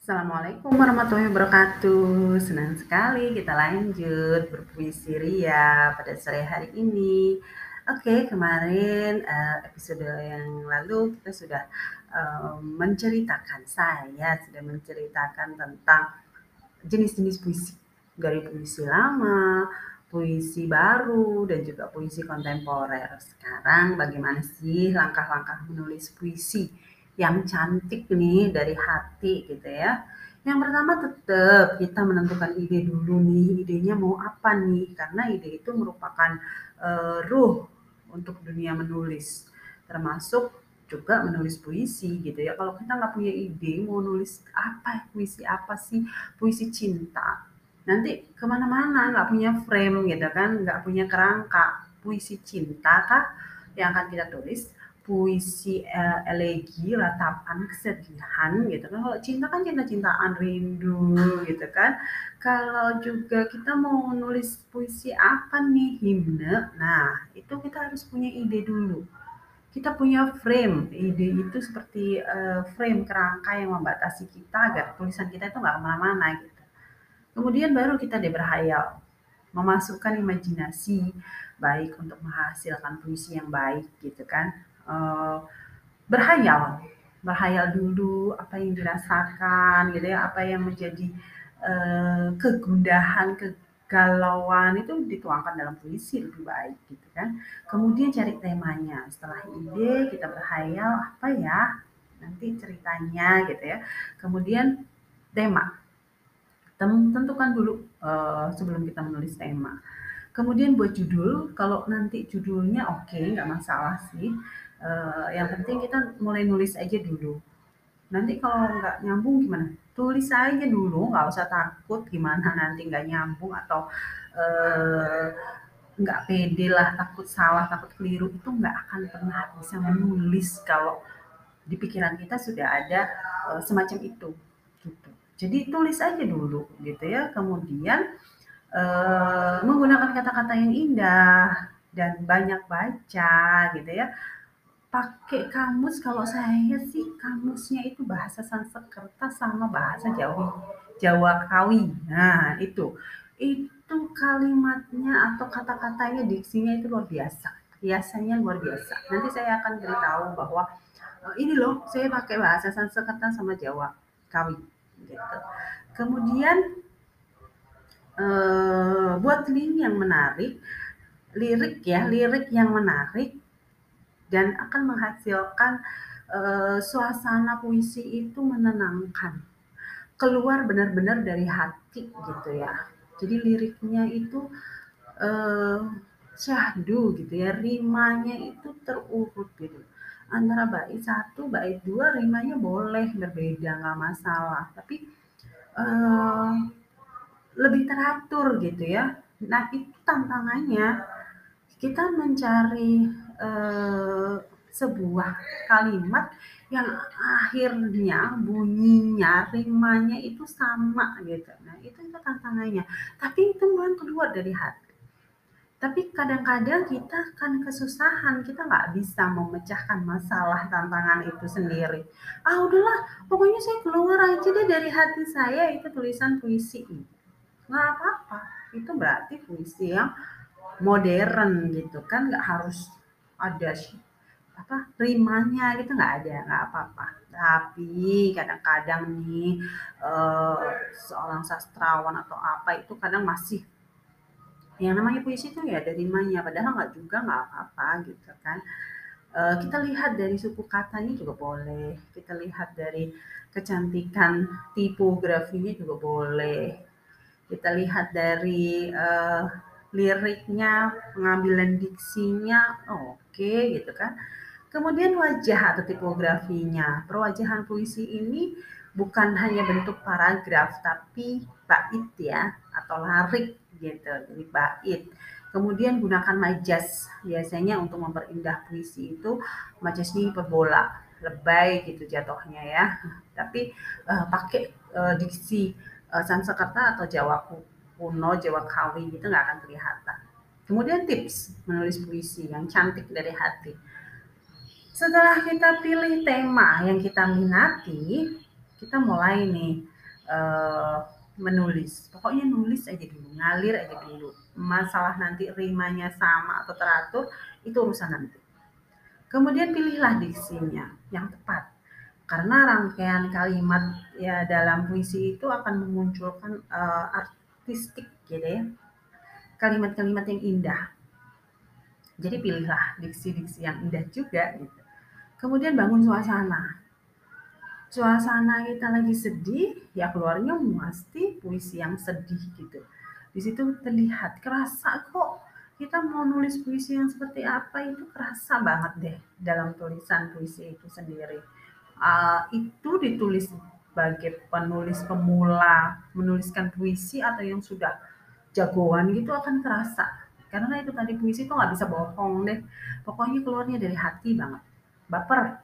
Assalamualaikum warahmatullahi wabarakatuh. Senang sekali kita lanjut berpuisi ria pada sore hari ini. Oke, kemarin uh, episode yang lalu kita sudah uh, menceritakan, saya sudah menceritakan tentang jenis-jenis puisi dari puisi lama, puisi baru, dan juga puisi kontemporer. Sekarang bagaimana sih langkah-langkah menulis puisi yang cantik nih dari hati gitu ya. Yang pertama tetap kita menentukan ide dulu nih, idenya mau apa nih, karena ide itu merupakan uh, ruh untuk dunia menulis, termasuk juga menulis puisi gitu ya. Kalau kita nggak punya ide mau nulis apa, puisi apa sih, puisi cinta, nanti ke mana-mana nggak punya frame gitu kan, nggak punya kerangka, puisi cinta kah yang akan kita tulis, puisi uh, elegi, ratapan, kesedihan gitu kan. Kalau cinta kan cinta-cintaan, rindu gitu kan. Kalau juga kita mau nulis puisi apa nih, himne, nah itu kita harus punya ide dulu. Kita punya frame, ide itu seperti uh, frame kerangka yang membatasi kita agar tulisan kita itu nggak ke mana-mana gitu. Kemudian baru kita deh berhayal, memasukkan imajinasi baik untuk menghasilkan puisi yang baik gitu kan uh, berhayal. Berhayal dulu apa yang dirasakan gitu ya. Apa yang menjadi uh, kegundahan kegalauan itu dituangkan dalam puisi lebih baik gitu kan. Kemudian cari temanya. Setelah ide kita berhayal apa ya nanti ceritanya gitu ya. Kemudian tema. Tentukan dulu uh, sebelum kita menulis tema. Kemudian buat judul kalau nanti judulnya oke okay, nggak masalah sih uh, yang penting kita mulai nulis aja dulu. Nanti kalau nggak nyambung gimana? Tulis aja dulu, nggak usah takut gimana nanti nggak nyambung atau uh, nggak pede lah, takut salah, takut keliru itu nggak akan pernah bisa menulis kalau di pikiran kita sudah ada uh, semacam itu. Gitu. Jadi tulis aja dulu gitu ya. Kemudian uh, menggunakan kata-kata yang indah dan banyak baca gitu ya pakai kamus kalau saya sih kamusnya itu bahasa Sanskerta sama bahasa Jawa Jawa Kawi. Nah, itu. Itu kalimatnya atau kata-katanya diksinya itu luar biasa. Biasanya luar biasa. Nanti saya akan beritahu bahwa uh, ini loh, saya pakai bahasa Sanskerta sama Jawa Kawi gitu. Kemudian uh, buat link yang menarik, lirik ya, lirik yang menarik dan akan menghasilkan uh, suasana puisi itu menenangkan. Keluar benar-benar dari hati gitu ya. Jadi liriknya itu uh, syahdu gitu ya. Rimanya itu terurut gitu. Antara bait satu bait dua rimanya boleh berbeda nggak masalah. Tapi uh, lebih teratur gitu ya. Nah itu tantangannya kita mencari uh, sebuah kalimat yang akhirnya bunyinya rimanya itu sama gitu. Nah itu itu tantangannya. Tapi itu memang keluar dari hati. Tapi kadang-kadang kita kan kesusahan. Kita nggak bisa memecahkan masalah tantangan itu sendiri. Ah udahlah pokoknya saya keluar aja deh dari hati saya. Itu tulisan puisi. Nggak apa-apa. Itu berarti puisi yang modern gitu kan nggak harus ada apa rimanya gitu nggak ada nggak apa-apa. Tapi kadang-kadang nih uh, seorang sastrawan atau apa itu kadang masih yang namanya puisi itu ya ada rimanya padahal nggak juga nggak apa-apa gitu kan. Uh, kita lihat dari suku katanya juga boleh kita lihat dari kecantikan tipografinya juga boleh. Kita lihat dari uh, liriknya, pengambilan diksinya, oke okay, gitu kan. Kemudian wajah atau tipografinya. Perwajahan puisi ini bukan hanya bentuk paragraf tapi bait ya atau larik gitu. Jadi bait. Kemudian gunakan majas biasanya untuk memperindah puisi itu majasnya hiperbola, lebay gitu jatuhnya ya. Tapi uh, pakai uh, diksi uh, Sanskerta atau Jawa kuno, Jawa Kawi gitu nggak akan kelihatan. Kemudian tips menulis puisi yang cantik dari hati. Setelah kita pilih tema yang kita minati, kita mulai nih uh, menulis. Pokoknya nulis aja dulu, ngalir aja dulu. Masalah nanti rimanya sama atau teratur itu urusan nanti. Kemudian pilihlah diksinya yang tepat. Karena rangkaian kalimat ya dalam puisi itu akan memunculkan uh, artistik gitu ya. Kalimat-kalimat yang indah. Jadi pilihlah diksi-diksi yang indah juga gitu. Kemudian bangun suasana suasana kita lagi sedih, ya keluarnya pasti puisi yang sedih gitu. Di situ terlihat kerasa kok kita mau nulis puisi yang seperti apa itu kerasa banget deh dalam tulisan puisi itu sendiri. Uh, itu ditulis sebagai penulis pemula menuliskan puisi atau yang sudah jagoan gitu akan kerasa. Karena itu tadi puisi itu nggak bisa bohong deh. Pokoknya keluarnya dari hati banget. Baper.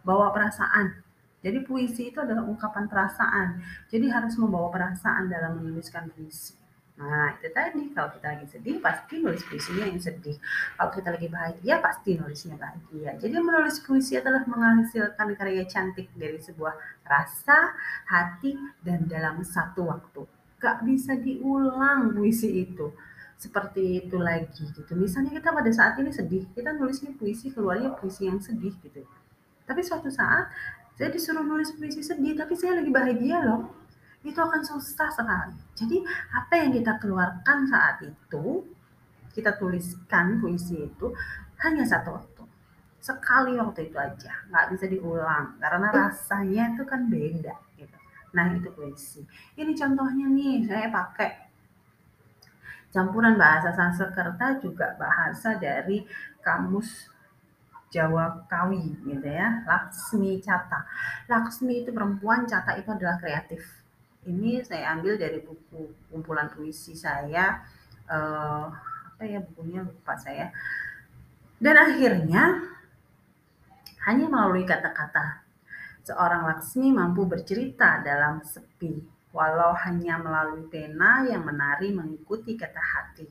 Bawa perasaan. Jadi puisi itu adalah ungkapan perasaan. Jadi harus membawa perasaan dalam menuliskan puisi. Nah, itu tadi. Kalau kita lagi sedih, pasti nulis puisinya yang sedih. Kalau kita lagi bahagia, pasti nulisnya bahagia. Jadi menulis puisi adalah menghasilkan karya cantik dari sebuah rasa, hati, dan dalam satu waktu. Gak bisa diulang puisi itu. Seperti itu lagi gitu. Misalnya kita pada saat ini sedih, kita nulisnya puisi, keluarnya puisi yang sedih gitu. Tapi suatu saat saya disuruh nulis puisi sedih, tapi saya lagi bahagia loh. Itu akan susah sekali. Jadi apa yang kita keluarkan saat itu, kita tuliskan puisi itu hanya satu waktu. Sekali waktu itu aja, nggak bisa diulang karena rasanya itu kan beda gitu. Nah itu puisi. Ini contohnya nih, saya pakai campuran bahasa Sanskerta juga bahasa dari kamus Jawa Kawi gitu ya, Laksmi Cata. Laksmi itu perempuan, Cata itu adalah kreatif. Ini saya ambil dari buku kumpulan puisi saya, uh, apa ya bukunya lupa saya. Dan akhirnya hanya melalui kata-kata seorang Laksmi mampu bercerita dalam sepi, walau hanya melalui pena yang menari mengikuti kata hati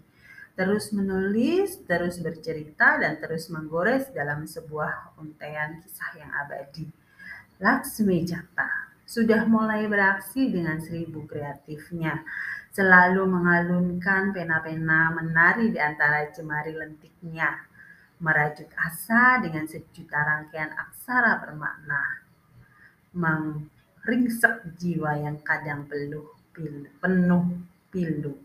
terus menulis, terus bercerita, dan terus menggores dalam sebuah untaian kisah yang abadi. Laksmi Jata sudah mulai beraksi dengan seribu kreatifnya, selalu mengalunkan pena-pena menari di antara jemari lentiknya, merajut asa dengan sejuta rangkaian aksara bermakna, mengringsek jiwa yang kadang peluh, penuh pilu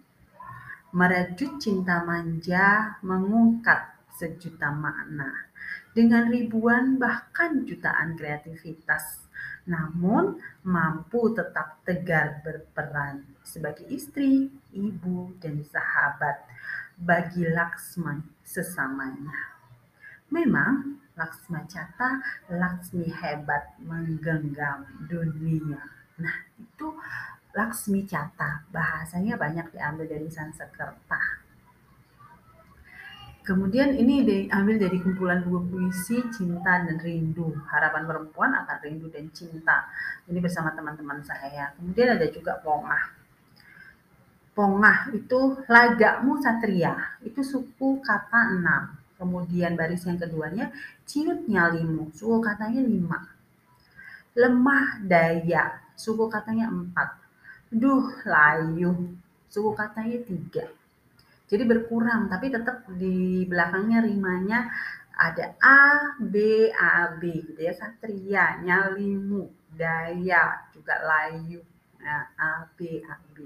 merajut cinta manja, mengungkap sejuta makna dengan ribuan bahkan jutaan kreativitas, namun mampu tetap tegar berperan sebagai istri, ibu, dan sahabat bagi Laksmi sesamanya. Memang Laksma Cata, Laksmi hebat menggenggam dunia. Nah, itu Laksmi Cata. Bahasanya banyak diambil dari Sanskerta. Kemudian ini diambil dari kumpulan dua puisi Cinta dan Rindu. Harapan perempuan akan rindu dan cinta. Ini bersama teman-teman saya. Kemudian ada juga Pongah. Pongah itu lagamu satria. Itu suku kata enam. Kemudian baris yang keduanya ciut nyalimu. Suku katanya lima. Lemah daya. Suku katanya empat duh layu suku katanya tiga jadi berkurang tapi tetap di belakangnya rimanya ada A, B, A, B gitu ya satria, nyalimu, daya, juga layu, nah, A, B, A, B.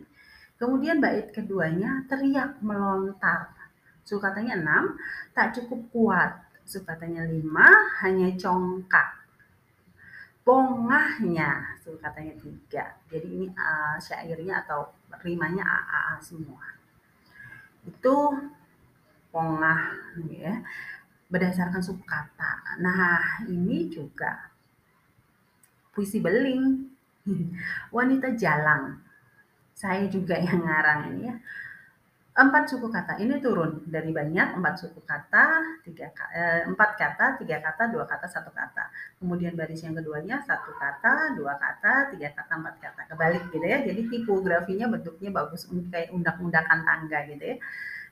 Kemudian bait keduanya teriak melontar. Suku katanya 6, tak cukup kuat. Suku katanya 5, hanya congkak bongahnya tuh katanya tiga jadi ini uh, syairnya atau rimanya a semua itu pongah ya berdasarkan subkata nah ini juga puisi beling. Wanita jalang. Saya juga yang ngarang ini ya empat suku kata. Ini turun dari banyak empat suku kata tiga eh, empat kata tiga kata dua kata satu kata. Kemudian baris yang keduanya satu kata dua kata tiga kata empat kata. Kebalik gitu ya. Jadi tipografinya bentuknya bagus kayak undak-undakan tangga gitu ya.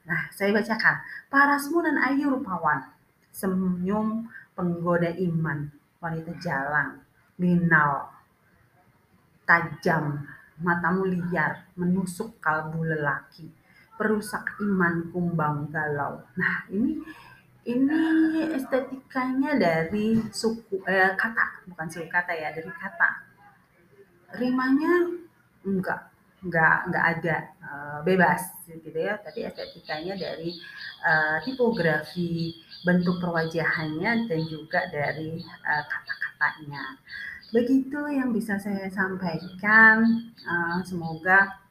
Nah saya bacakan. Parasmu dan ayu rupawan. Senyum penggoda iman. Wanita jalang minal tajam, matamu liar, menusuk kalbu lelaki, perusak iman kumbang galau. Nah, ini ini estetikanya dari suku eh, kata, bukan suku kata ya, dari kata. Rimanya enggak nggak nggak ada uh, bebas gitu ya tapi estetikanya dari uh, tipografi bentuk perwajahannya dan juga dari uh, kata-katanya begitu yang bisa saya sampaikan uh, semoga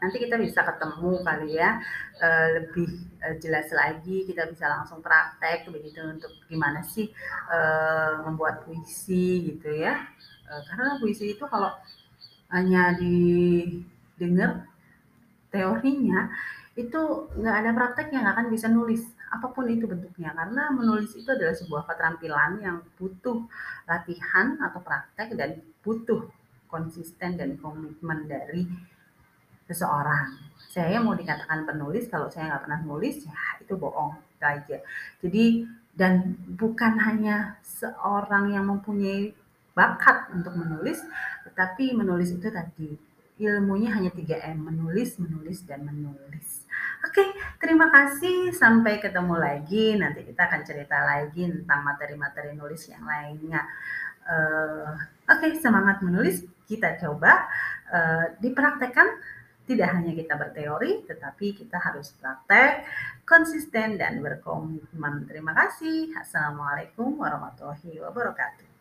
nanti kita bisa ketemu kali ya. Uh, lebih uh, jelas lagi kita bisa langsung praktek begitu untuk gimana sih uh, membuat puisi gitu ya. Karena puisi itu kalau hanya didengar teorinya itu nggak ada prakteknya nggak akan bisa nulis apa pun itu bentuknya. Karena menulis itu adalah sebuah keterampilan yang butuh latihan atau praktek dan butuh konsisten dan komitmen dari seseorang saya mau dikatakan penulis kalau saya nggak pernah nulis ya itu bohong itu aja jadi dan bukan hanya seorang yang mempunyai bakat untuk menulis, tetapi menulis itu tadi ilmunya hanya 3M, menulis, menulis, dan menulis. Oke, terima kasih. Sampai ketemu lagi. Nanti kita akan cerita lagi tentang materi-materi nulis yang lainnya. Uh, Oke, semangat menulis. Kita coba uh, dipraktekkan. Tidak hanya kita berteori, tetapi kita harus praktek, konsisten, dan berkomitmen. Terima kasih. Assalamualaikum warahmatullahi wabarakatuh.